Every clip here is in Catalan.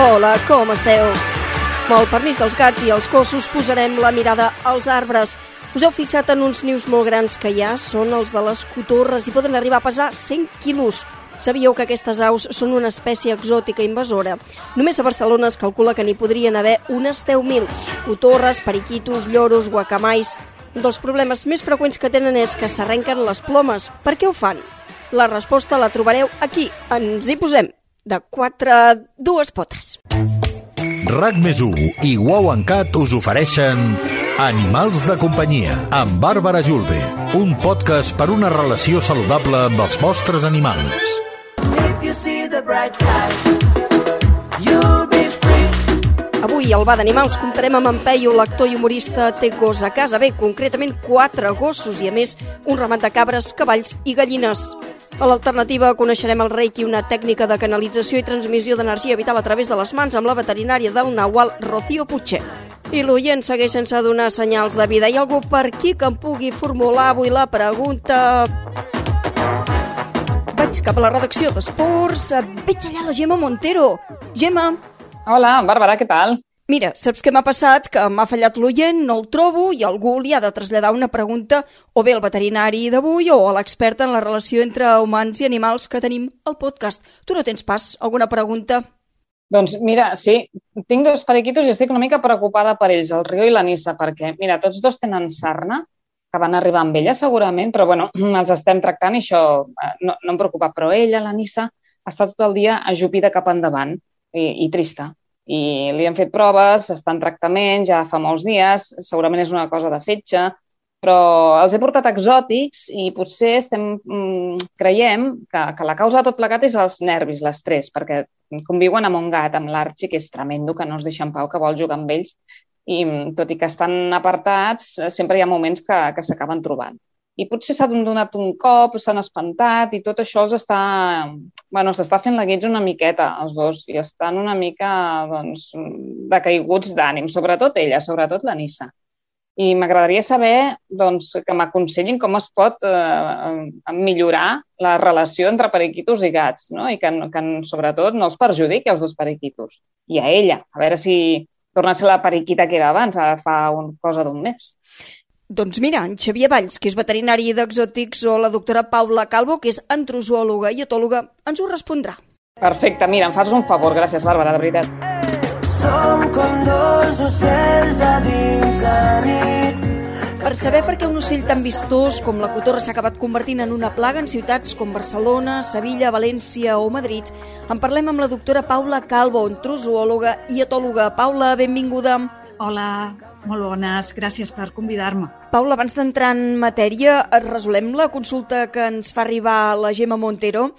Hola, com esteu? Amb el permís dels gats i els gossos posarem la mirada als arbres. Us heu fixat en uns nius molt grans que hi ha? Són els de les cotorres i poden arribar a pesar 100 quilos. Sabíeu que aquestes aus són una espècie exòtica invasora? Només a Barcelona es calcula que n'hi podrien haver unes 10.000. Cotorres, periquitos, lloros, guacamais... Un dels problemes més freqüents que tenen és que s'arrenquen les plomes. Per què ho fan? La resposta la trobareu aquí. Ens hi posem. De quatre dues potes. RAC més i Wow en Cat us ofereixen Animals de companyia amb Bàrbara Julve, un podcast per una relació saludable amb els vostres animals. If you see the bright side, you'll be free. Avui al Bar d'Animals comptarem amb en Peyu, l'actor i humorista té gos a casa. Bé, concretament quatre gossos i a més un ramat de cabres, cavalls i gallines. A l'alternativa coneixerem el reiki, una tècnica de canalització i transmissió d'energia vital a través de les mans amb la veterinària del Nahual, Rocío Puigcer. I l'oient segueix sense donar senyals de vida. Hi ha algú per aquí que em pugui formular avui la pregunta... Vaig cap a la redacció d'Esports. Veig allà la Gemma Montero. Gemma, Hola, Bàrbara, què tal? Mira, saps què m'ha passat? Que m'ha fallat l'oient, no el trobo i algú li ha de traslladar una pregunta o bé al veterinari d'avui o a l'expert en la relació entre humans i animals que tenim al podcast. Tu no tens pas alguna pregunta? Doncs mira, sí, tinc dos periquitos i estic una mica preocupada per ells, el Rio i la Nissa, perquè, mira, tots dos tenen sarna, que van arribar amb ella segurament, però bueno, els estem tractant i això eh, no, no em preocupa. Però ella, la Nissa, està tot el dia ajupida cap endavant i, i trista. I li han fet proves, està en tractament ja fa molts dies, segurament és una cosa de fetge, però els he portat exòtics i potser estem, mm, creiem que, que la causa de tot plegat és els nervis, l'estrès, perquè conviuen amb un gat, amb l'Arxi, que és tremendo, que no es deixa en pau, que vol jugar amb ells, i mm, tot i que estan apartats, sempre hi ha moments que, que s'acaben trobant. I potser s'ha donat un cop, s'han espantat i tot això els està... bueno, s'està fent la guitza una miqueta, els dos, i estan una mica doncs, decaiguts d'ànim, sobretot ella, sobretot la Nissa. I m'agradaria saber doncs, que m'aconsellin com es pot eh, millorar la relació entre periquitos i gats, no? i que, que sobretot no els perjudiqui els dos periquitos. I a ella, a veure si torna a ser la periquita que era abans, ara fa un, cosa d'un mes. Doncs mira, en Xavier Valls, que és veterinari d'exòtics, o la doctora Paula Calvo, que és antrozoòloga i etòloga, ens ho respondrà. Perfecte, mira, em fas un favor, gràcies, Bàrbara, de veritat. Som com dos ocells a dins la nit. Per saber per què un ocell tan vistós com la cotorra s'ha acabat convertint en una plaga en ciutats com Barcelona, Sevilla, València o Madrid, en parlem amb la doctora Paula Calvo, antrozoòloga i etòloga. Paula, benvinguda. Hola, molt bones, gràcies per convidar-me. Paula, abans d'entrar en matèria, resolem la consulta que ens fa arribar la Gemma Montero.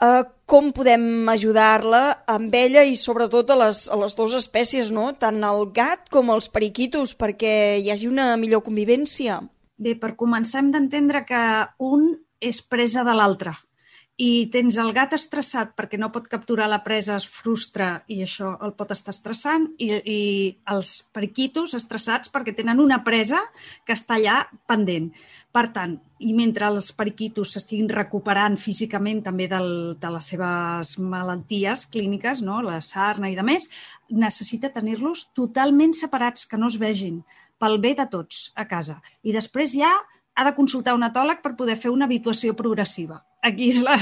Uh, com podem ajudar-la amb ella i sobretot a les, a les dues espècies, no? tant el gat com els periquitos, perquè hi hagi una millor convivència? Bé, per començar hem d'entendre que un és presa de l'altre i tens el gat estressat perquè no pot capturar la presa, es frustra i això el pot estar estressant, i, i els periquitos estressats perquè tenen una presa que està allà pendent. Per tant, i mentre els periquitos s'estiguin recuperant físicament també del, de les seves malalties clíniques, no? la sarna i de més, necessita tenir-los totalment separats, que no es vegin, pel bé de tots a casa. I després ja ha de consultar un etòleg per poder fer una habituació progressiva. Aquí és la...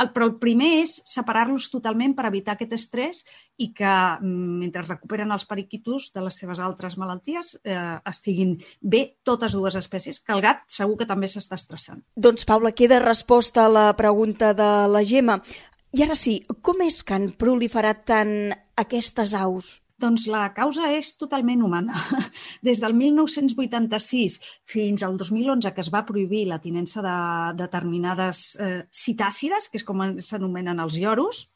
El, però el primer és separar-los totalment per evitar aquest estrès i que mm, mentre recuperen els periquitos de les seves altres malalties eh, estiguin bé totes dues espècies, que el gat segur que també s'està estressant. Doncs, Paula, queda resposta a la pregunta de la Gemma. I ara sí, com és que han proliferat tant aquestes aus? Doncs la causa és totalment humana. Des del 1986 fins al 2011, que es va prohibir la tinença de determinades eh, citàcides, que és com s'anomenen els lloros,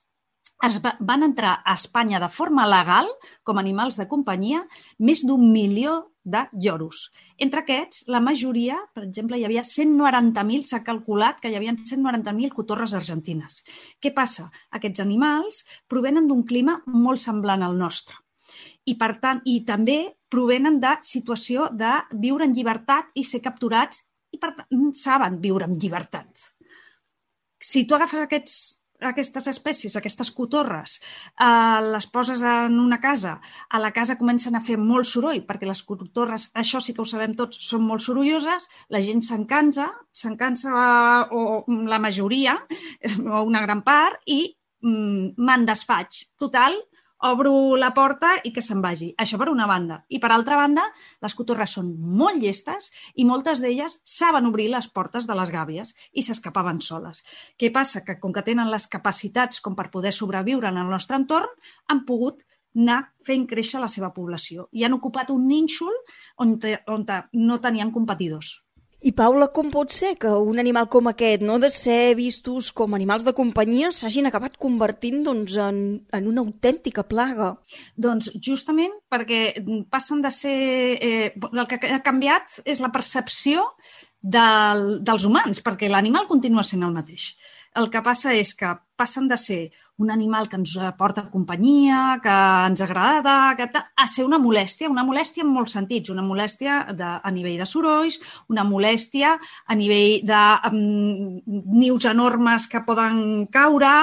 es va, van entrar a Espanya de forma legal, com animals de companyia, més d'un milió de lloros. Entre aquests, la majoria, per exemple, hi havia 190.000, s'ha calculat que hi havia 190.000 cotorres argentines. Què passa? Aquests animals provenen d'un clima molt semblant al nostre i, per tant, i també provenen de situació de viure en llibertat i ser capturats i, per tant, saben viure en llibertat. Si tu agafes aquests aquestes espècies, aquestes cotorres, eh, les poses en una casa, a la casa comencen a fer molt soroll, perquè les cotorres, això sí que ho sabem tots, són molt sorolloses, la gent s'encansa, s'encansa o la majoria, o una gran part, i mm, me'n desfaig. Total, obro la porta i que se'n vagi. Això per una banda. I per altra banda, les cotorres són molt llestes i moltes d'elles saben obrir les portes de les gàbies i s'escapaven soles. Què passa? Que com que tenen les capacitats com per poder sobreviure en el nostre entorn, han pogut anar fent créixer la seva població i han ocupat un nínxol on, te, on te no tenien competidors. I Paula, com pot ser que un animal com aquest, no de ser vistos com animals de companyia, s'hagin acabat convertint doncs, en, en una autèntica plaga? Doncs justament perquè passen de ser... Eh, el que ha canviat és la percepció del, dels humans, perquè l'animal continua sent el mateix. El que passa és que passen de ser un animal que ens porta companyia, que ens agrada, que a ser una molèstia, una molèstia en molts sentits, una molèstia de, a nivell de sorolls, una molèstia a nivell de um, nius enormes que poden caure,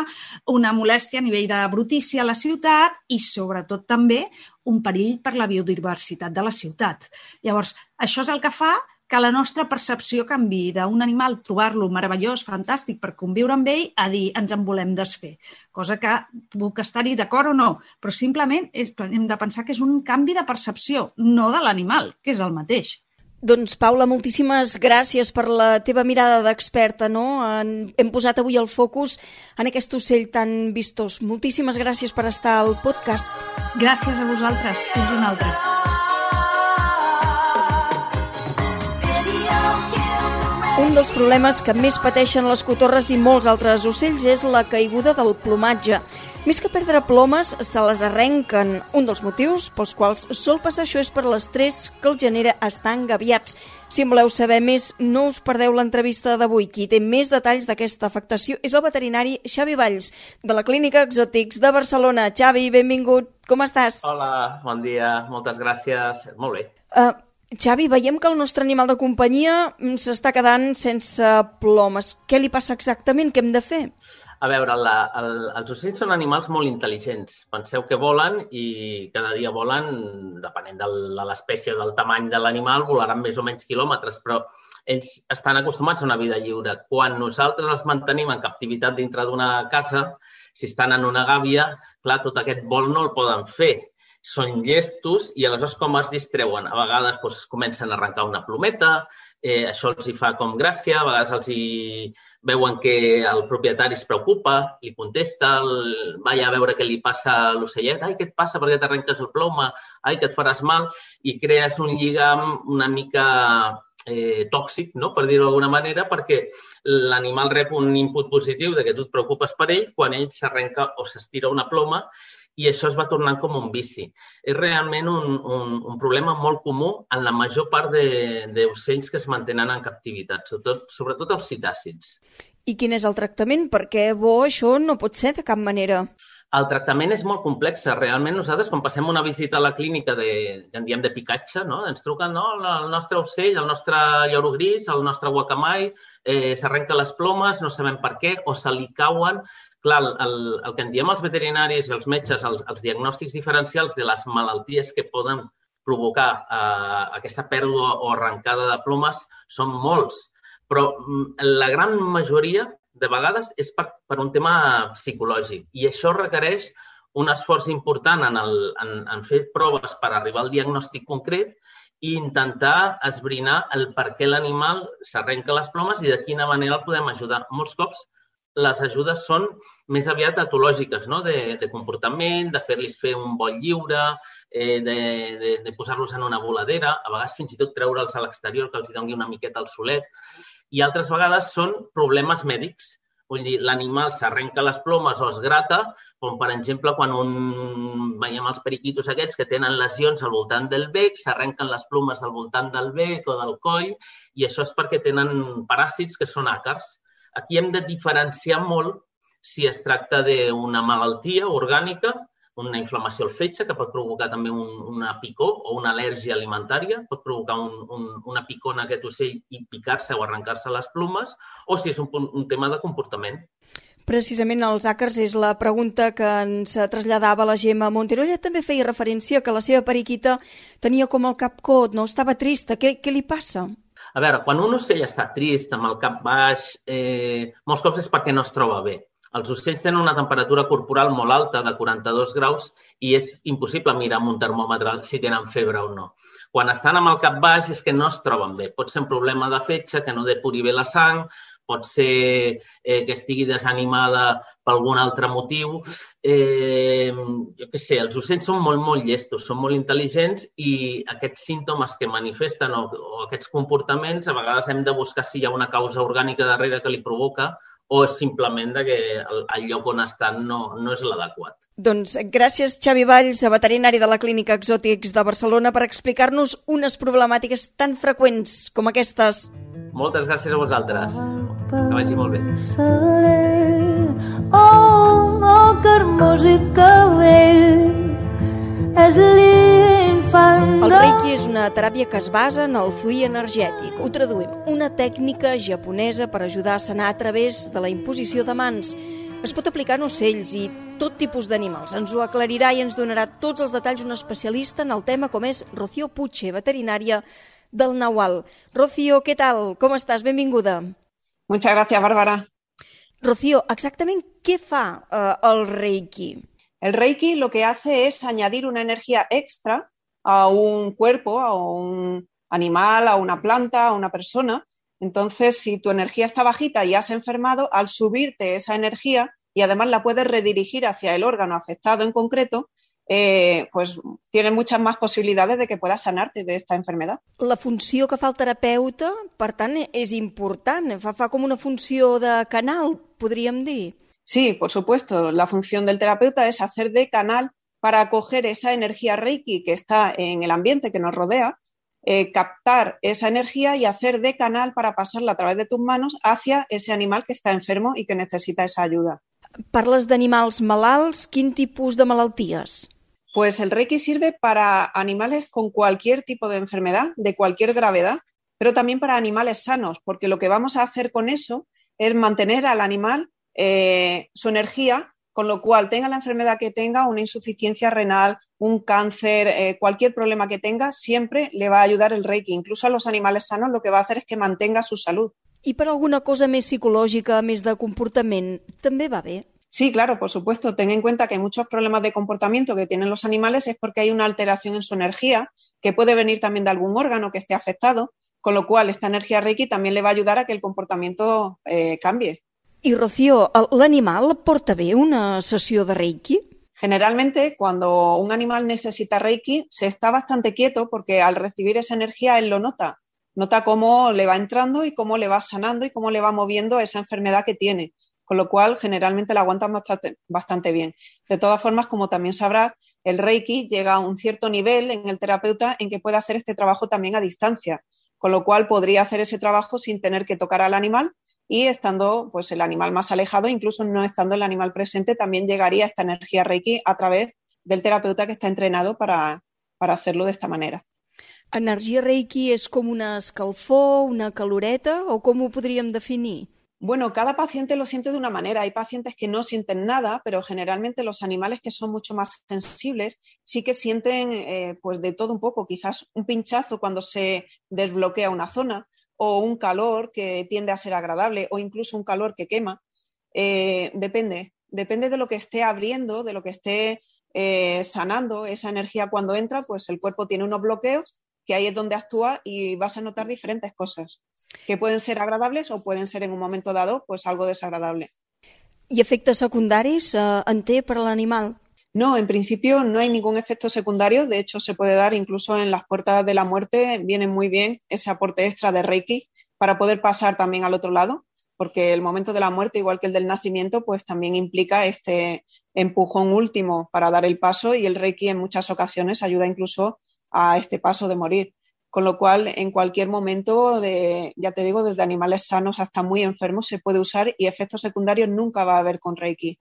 una molèstia a nivell de brutícia a la ciutat i, sobretot, també un perill per la biodiversitat de la ciutat. Llavors, això és el que fa que la nostra percepció canvi d'un animal, trobar-lo meravellós, fantàstic per conviure amb ell, a dir ens en volem desfer. Cosa que puc estar-hi d'acord o no, però simplement és, hem de pensar que és un canvi de percepció, no de l'animal, que és el mateix. Doncs, Paula, moltíssimes gràcies per la teva mirada d'experta, no? En, hem posat avui el focus en aquest ocell tan vistós. Moltíssimes gràcies per estar al podcast. Gràcies a vosaltres. Fins una altra. Un dels problemes que més pateixen les cotorres i molts altres ocells és la caiguda del plomatge. Més que perdre plomes, se les arrenquen. Un dels motius pels quals sol passar això és per l'estrès que els genera estar engaviats. Si en voleu saber més, no us perdeu l'entrevista d'avui. Qui té més detalls d'aquesta afectació és el veterinari Xavi Valls, de la Clínica Exotics de Barcelona. Xavi, benvingut. Com estàs? Hola, bon dia. Moltes gràcies. Molt bé. Uh, Xavi, veiem que el nostre animal de companyia mm, s'està quedant sense plomes. Què li passa exactament? Què hem de fer? A veure, la, el, els ocells són animals molt intel·ligents. Penseu que volen i cada dia volen, depenent de l'espècie del tamany de l'animal, volaran més o menys quilòmetres, però ells estan acostumats a una vida lliure. Quan nosaltres els mantenim en captivitat dintre d'una casa, si estan en una gàbia, clar, tot aquest vol no el poden fer són llestos i aleshores com es distreuen? A vegades doncs, comencen a arrencar una plometa, eh, això els hi fa com gràcia, a vegades els hi veuen que el propietari es preocupa, li contesta, el, vaja a veure què li passa a l'ocellet, ai, què et passa, perquè t'arrenques el ploma, ai, que et faràs mal, i crees un lligam una mica eh, tòxic, no? per dir-ho d'alguna manera, perquè l'animal rep un input positiu de que tu et preocupes per ell quan ell s'arrenca o s'estira una ploma i això es va tornant com un vici. És realment un, un, un problema molt comú en la major part d'ocells que es mantenen en captivitat, sobretot, sobretot els citàcids. I quin és el tractament? Perquè bo això no pot ser de cap manera. El tractament és molt complex. Realment nosaltres, quan passem una visita a la clínica de, en diem de picatge, no? ens truquen no? el nostre ocell, el nostre lloro gris, el nostre guacamai, eh, s'arrenca les plomes, no sabem per què, o se li cauen clar, el, el que en diem els veterinaris i els metges, els, els diagnòstics diferencials de les malalties que poden provocar eh, aquesta pèrdua o arrencada de plomes són molts, però mm, la gran majoria de vegades és per, per un tema psicològic i això requereix un esforç important en, el, en, en fer proves per arribar al diagnòstic concret i intentar esbrinar el per què l'animal s'arrenca les plomes i de quina manera el podem ajudar. Molts cops les ajudes són més aviat etològiques, no? de, de comportament, de fer-los fer un vol lliure, eh, de, de, de posar-los en una voladera, a vegades fins i tot treure'ls a l'exterior, que els doni una miqueta al solet, i altres vegades són problemes mèdics. Vull dir, l'animal s'arrenca les plomes o es grata, com per exemple quan un... veiem els periquitos aquests que tenen lesions al voltant del bec, s'arrenquen les plomes al voltant del bec o del coll, i això és perquè tenen paràsits que són àcars Aquí hem de diferenciar molt si es tracta d'una malaltia orgànica, una inflamació al fetge, que pot provocar també un, una picor o una al·lèrgia alimentària, pot provocar un, un, una picor en aquest ocell i picar-se o arrencar-se les plomes, o si és un, un tema de comportament. Precisament els àcars és la pregunta que ens traslladava la Gemma Montero. Ella també feia referència que la seva periquita tenia com el cap cot, no? Estava trista. Què, què li passa? A veure, quan un ocell està trist, amb el cap baix, eh, molts cops és perquè no es troba bé. Els ocells tenen una temperatura corporal molt alta, de 42 graus, i és impossible mirar amb un termòmetre si tenen febre o no. Quan estan amb el cap baix és que no es troben bé. Pot ser un problema de fetge, que no depuri bé la sang, pot ser eh, que estigui desanimada per algun altre motiu. Eh, jo què sé, els ocells són molt, molt llestos, són molt intel·ligents i aquests símptomes que manifesten o, o aquests comportaments a vegades hem de buscar si hi ha una causa orgànica darrere que li provoca o és simplement de que el, el lloc on estan no, no és l'adequat. Doncs gràcies, Xavi Valls, veterinari de la Clínica Exòtics de Barcelona, per explicar-nos unes problemàtiques tan freqüents com aquestes. Moltes gràcies a vosaltres. Que vagi molt bé. Oh, oh, que hermós i que vell és l'infant El Reiki és una teràpia que es basa en el fluir energètic. Ho traduïm. Una tècnica japonesa per ajudar a sanar a través de la imposició de mans. Es pot aplicar en ocells i tot tipus d'animals. Ens ho aclarirà i ens donarà tots els detalls un especialista en el tema com és Rocío Puche, veterinària del Nahual. Rocío, què tal? Com estàs? Benvinguda. Muchas gracias, Bárbara. Rocío, exactament què fa eh, el Reiki? El Reiki lo que hace es añadir una energía extra a un cuerpo, a un animal, a una planta, a una persona. Entonces, si tu energía está bajita y has enfermado, al subirte esa energía y además la puedes redirigir hacia el órgano afectado en concreto, eh, pues tienes muchas más posibilidades de que puedas sanarte de esta enfermedad. La funció que fa el terapeuta, per tant, és important. Fa, fa com una funció de canal, podríem dir. Sí, por supuesto. La función del terapeuta es hacer de canal para acoger esa energía Reiki que está en el ambiente que nos rodea, eh, captar esa energía y hacer de canal para pasarla a través de tus manos hacia ese animal que está enfermo y que necesita esa ayuda. Parles d'animals malalts, quin tipus de malalties? Pues el Reiki sirve para animales con cualquier tipo de enfermedad, de cualquier gravedad, pero también para animales sanos, porque lo que vamos a hacer con eso es mantener al animal eh, su energía, con lo cual tenga la enfermedad que tenga, una insuficiencia renal, un cáncer, eh, cualquier problema que tenga, siempre le va a ayudar el Reiki. Incluso a los animales sanos lo que va a hacer es que mantenga su salud. I per alguna cosa més psicològica, més de comportament, també va bé? Sí, claro, por supuesto. Ten en cuenta que muchos problemas de comportamiento que tienen los animales es porque hay una alteración en su energía, que puede venir también de algún órgano que esté afectado, con lo cual esta energía Reiki también le va a ayudar a que el comportamiento eh, cambie. I, Rocío, el- l'animal porta bé una sessió de Reiki? Generalmente, cuando un animal necesita Reiki, se está bastante quieto porque al recibir esa energía él lo nota. Nota cómo le va entrando y cómo le va sanando y cómo le va moviendo esa enfermedad que tiene. Con lo cual, generalmente la aguantan bastante, bien. De todas formas, como también sabrás, el Reiki llega a un cierto nivel en el terapeuta en que puede hacer este trabajo también a distancia. Con lo cual, podría hacer ese trabajo sin tener que tocar al animal y estando pues el animal más alejado, incluso no estando el animal presente, también llegaría esta energía Reiki a través del terapeuta que está entrenado para, para hacerlo de esta manera. Energia Reiki és com una escalfor, una caloreta, o com ho podríem definir? Bueno, cada paciente lo siente de una manera. Hay pacientes que no sienten nada, pero generalmente los animales que son mucho más sensibles sí que sienten eh, pues de todo un poco. Quizás un pinchazo cuando se desbloquea una zona o un calor que tiende a ser agradable o incluso un calor que quema. Eh, depende, depende de lo que esté abriendo, de lo que esté eh, sanando esa energía cuando entra, pues el cuerpo tiene unos bloqueos que ahí es donde actúa y vas a notar diferentes cosas que pueden ser agradables o pueden ser en un momento dado pues algo desagradable. I efectes secundaris eh, en té per a l'animal? No, en principio no hay ningún efecto secundario, de hecho se puede dar incluso en las puertas de la muerte, viene muy bien ese aporte extra de Reiki para poder pasar también al otro lado, porque el momento de la muerte, igual que el del nacimiento, pues también implica este empujón último para dar el paso y el Reiki en muchas ocasiones ayuda incluso a este paso de morir. Con lo cual, en cualquier momento, de, ya te digo, desde animales sanos hasta muy enfermos, se puede usar y efectos secundarios nunca va a haber con Reiki.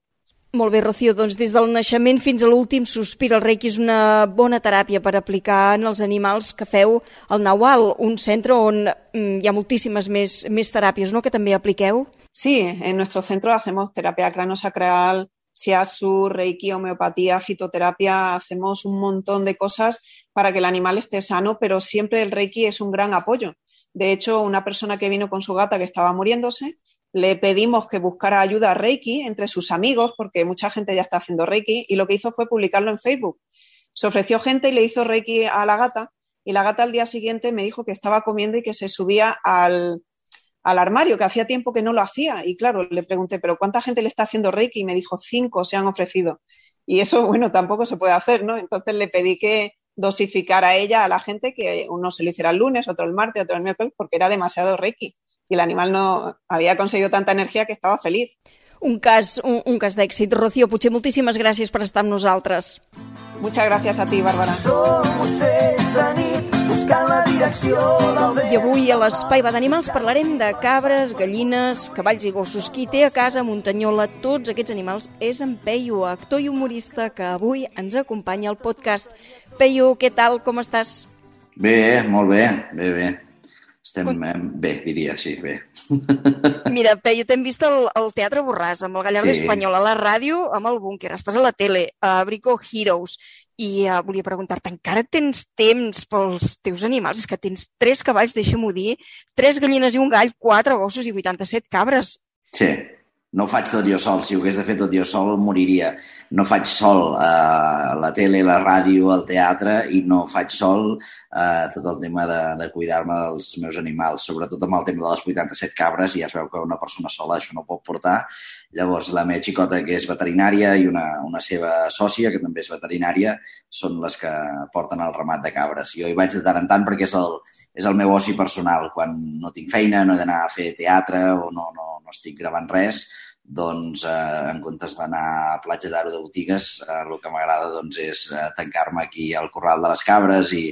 Molt bé, Rocío, doncs des del naixement fins a l'últim sospir, el Reiki és una bona teràpia per aplicar en els animals que feu al Naual, un centre on mm, hi ha moltíssimes més, més teràpies, no?, que també apliqueu. Sí, en nuestro centro hacemos terapia cráneo-sacral, shiatsu, reiki, homeopatía, fitoterapia, hacemos un montón de cosas para que el animal esté sano, pero siempre el reiki es un gran apoyo. De hecho, una persona que vino con su gata que estaba muriéndose, le pedimos que buscara ayuda a Reiki entre sus amigos, porque mucha gente ya está haciendo Reiki, y lo que hizo fue publicarlo en Facebook. Se ofreció gente y le hizo Reiki a la gata, y la gata al día siguiente me dijo que estaba comiendo y que se subía al, al armario, que hacía tiempo que no lo hacía. Y claro, le pregunté, ¿pero cuánta gente le está haciendo Reiki? Y me dijo, cinco se han ofrecido. Y eso, bueno, tampoco se puede hacer, ¿no? Entonces le pedí que dosificara a ella, a la gente, que uno se lo hiciera el lunes, otro el martes, otro el miércoles, porque era demasiado Reiki. y el animal no había conseguido tanta energia que estava feliç. Un cas, un, un cas d'èxit. Rocío Puigcer, moltíssimes gràcies per estar amb nosaltres. Muchas gracias a ti, Bàrbara. Som ocells de nit buscant la. I avui a l'Espai Va d'Animals parlarem de cabres, gallines, cavalls i gossos. Qui té a casa Muntanyola tots aquests animals és en Peyu, actor i humorista que avui ens acompanya al podcast. Peyu, què tal? Com estàs? Bé, molt bé, bé, bé. Estem eh, bé, diria, sí, bé. Mira, Peyu, t'hem vist al, al Teatre Borràs, amb el Gallardo Sí. Espanyol, a la ràdio, amb el búnquer, estàs a la tele, a Brico Heroes, i uh, volia preguntar-te, encara tens temps pels teus animals? És que tens tres cavalls, deixa'm-ho dir, tres gallines i un gall, quatre gossos i 87 cabres. Sí, no ho faig tot jo sol. Si ho hagués de fer tot jo sol, moriria. No faig sol eh, la tele, la ràdio, el teatre i no faig sol eh, tot el tema de, de cuidar-me dels meus animals, sobretot amb el tema de les 87 cabres, i ja es veu que una persona sola això no pot portar. Llavors, la meva xicota, que és veterinària, i una, una seva sòcia, que també és veterinària, són les que porten el ramat de cabres. Jo hi vaig de tant en tant perquè és el, és el meu oci personal. Quan no tinc feina, no he d'anar a fer teatre o no, no, no estic gravant res, doncs eh, en comptes d'anar a platja d'Aro de botigues, eh, el que m'agrada doncs, és eh, tancar-me aquí al corral de les cabres i,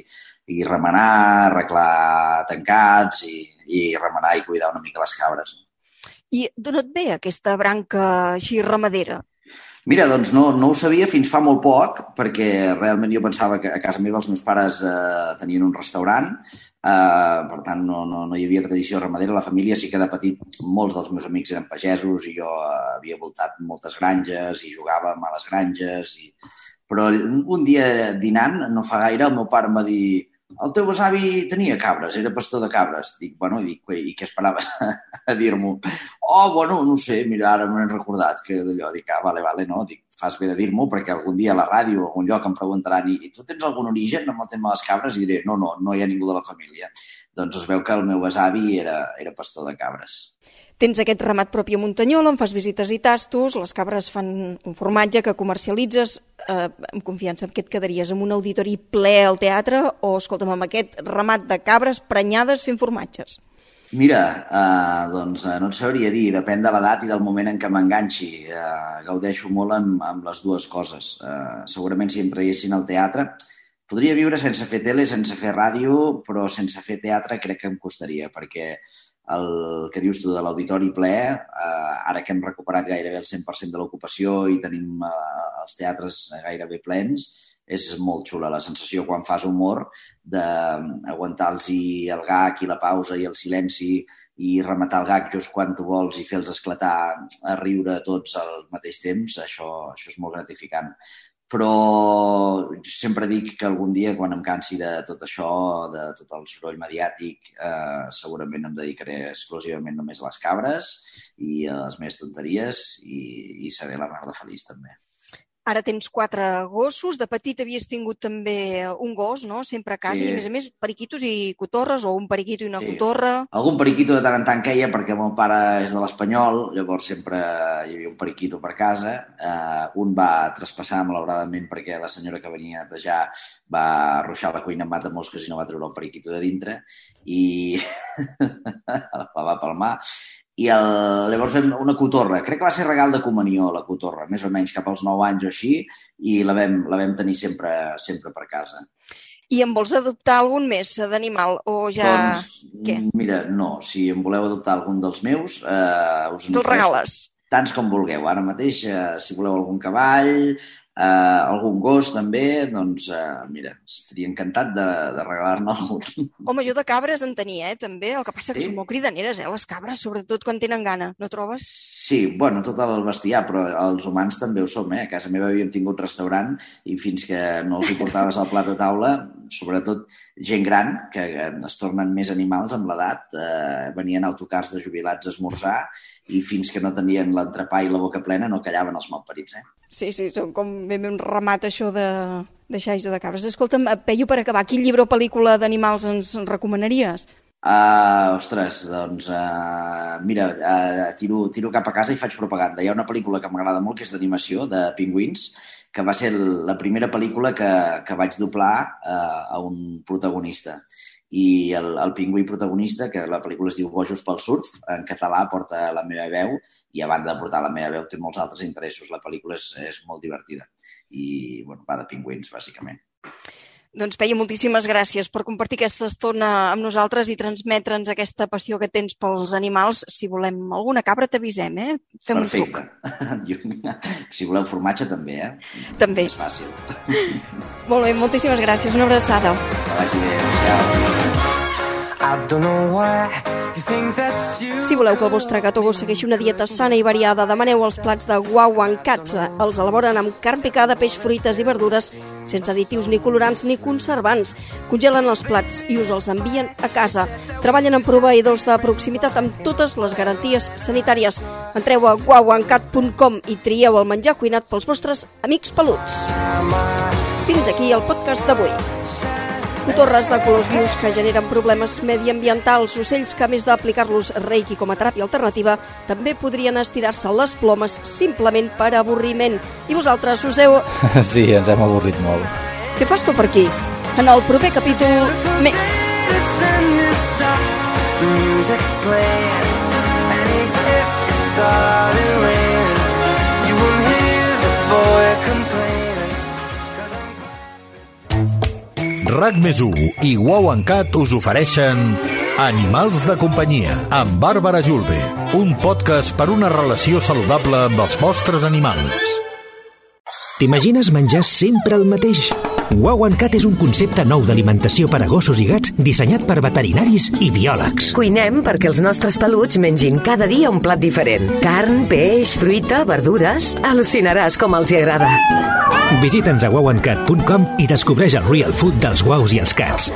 i remenar, arreglar tancats i, i remenar i cuidar una mica les cabres. I d'on et ve aquesta branca així ramadera? Mira, doncs no, no ho sabia fins fa molt poc, perquè realment jo pensava que a casa meva els meus pares eh, tenien un restaurant, eh, per tant no, no, no hi havia tradició ramadera. La família sí que de petit molts dels meus amics eren pagesos i jo eh, havia voltat moltes granges i jugàvem a les granges. I... Però un dia dinant, no fa gaire, el meu pare em va dir el teu besavi tenia cabres, era pastor de cabres. Dic, bueno, i, dic, i què esperaves a dir-m'ho? Oh, bueno, no sé, mira, ara m'he recordat que d'allò, dic, ah, vale, vale, no, dic, fas bé de dir-m'ho perquè algun dia a la ràdio o algun lloc em preguntaran i, tu tens algun origen amb el tema de les cabres? I diré, no, no, no hi ha ningú de la família. Doncs es veu que el meu besavi era, era pastor de cabres. Tens aquest ramat propi a Muntanyola, en fas visites i tastos, les cabres fan un formatge que comercialitzes, eh, amb confiança amb què et quedaries, amb un auditori ple al teatre o, escolta'm, amb aquest ramat de cabres prenyades fent formatges? Mira, eh, doncs eh, no et sabria dir, depèn de l'edat i del moment en què m'enganxi. Eh, gaudeixo molt amb, amb les dues coses. Eh, segurament si em traiessin al teatre, podria viure sense fer tele, sense fer ràdio, però sense fer teatre crec que em costaria, perquè el que dius tu de l'auditori ple, eh, ara que hem recuperat gairebé el 100% de l'ocupació i tenim els teatres gairebé plens, és molt xula la sensació quan fas humor d'aguantar-los el gag i la pausa i el silenci i rematar el gag just quan tu vols i fer-los esclatar a riure tots al mateix temps, això, això és molt gratificant però sempre dic que algun dia, quan em cansi de tot això, de tot el soroll mediàtic, eh, segurament em dedicaré exclusivament només a les cabres i a les meves tonteries i, i seré la mar de feliç també. Ara tens quatre gossos, de petit havies tingut també un gos, no?, sempre a casa, Sí. i a més a més periquitos i cotorres, o un periquito i una Sí. cotorra... Algun periquito de tant en tant queia perquè el meu pare és de l'Espanyol, llavors sempre hi havia un periquito per casa. Uh, un va traspassar malauradament perquè la senyora que venia a netejar va arruixar la cuina amb matamosques i no va treure el periquito de dintre i la va palmar. I el, llavors vam una cotorra, crec que va ser regal de comunió la cotorra, més o menys cap als 9 anys o així, i la vam, la vam tenir sempre, sempre per casa. I en vols adoptar algun més d'animal, o ja... Doncs, què? mira, no, si em voleu adoptar algun dels meus, eh, us Te'l regales? tants com vulgueu. Ara mateix, eh, si voleu algun cavall, eh, algun gos també, doncs eh, mira, estaria encantat de, de regalar-ne algun. Home, jo de cabres en tenia, eh, també. El que passa que Sí? són molt cridaneres, eh, les cabres, sobretot quan tenen gana. No trobes? Sí, bueno, tot el bestiar, però els humans també ho som, eh? A casa meva havíem tingut restaurant i fins que no els hi portaves el plat a taula, sobretot gent gran, que eh, es tornen més animals amb l'edat, eh, venien autocars de jubilats a esmorzar i fins que no tenien l'entrepà i la boca plena no callaven els malparits, eh? Sí, sí, són com ben ben ramat això de, de xais o de cabres. Escolta'm, eh, Peyu, per acabar, quin llibre o pel·lícula d'animals ens recomanaries? Uh, ostres, doncs, uh, mira, uh, tiro, tiro cap a casa i faig propaganda. Hi ha una pel·lícula que m'agrada molt, que és d'animació, de pingüins, que va ser la primera pel·lícula que, que vaig doblar uh, a un protagonista. I el, el pingüí protagonista, que la pel·lícula es diu Bojos pel surf, en català porta la meva veu i a banda de portar la meva veu té molts altres interessos. La pel·lícula és, és molt divertida i bueno, va de pingüins, bàsicament. Doncs, Peyu, moltíssimes gràcies per compartir aquesta estona amb nosaltres i transmetre'ns aquesta passió que tens pels animals. Si volem alguna cabra, t'avisem, eh? Fem Perfecte. un truc. Jo- si voleu formatge, també, eh? També. És fàcil. Molt bé, moltíssimes gràcies. Una abraçada. Que vagi bé. Adéu. Si voleu que el vostre gat o gos segueixi una dieta sana i variada, demaneu els plats de and Cat. Els elaboren amb carn picada, peix, fruites i verdures, sense additius ni colorants ni conservants. Congelen els plats i us els envien a casa. Treballen amb proveïdors de proximitat amb totes les garanties sanitàries. Entreu a wowandcat.com i trieu el menjar cuinat pels vostres amics peluts. Fins aquí el podcast d'avui. Cotorres de colors vius que generen problemes mediambientals, ocells que, a més d'aplicar-los reiki com a teràpia alternativa, també podrien estirar-se les plomes simplement per avorriment. I vosaltres us heu... Sí, ens hem avorrit molt. Què fas tu per aquí? En el proper capítol, més. Music's playing, RAC més i Wow Cat us ofereixen Animals de companyia amb Bàrbara Julve, un podcast per una relació saludable amb els vostres animals. T'imagines menjar sempre el mateix? Wow and Cat és un concepte nou d'alimentació per a gossos i gats dissenyat per veterinaris i biòlegs. Cuinem perquè els nostres peluts mengin cada dia un plat diferent. Carn, peix, fruita, verdures... Al·lucinaràs com els hi agrada. Visita'ns a wowandcat.com i descobreix el real food dels guaus i els cats.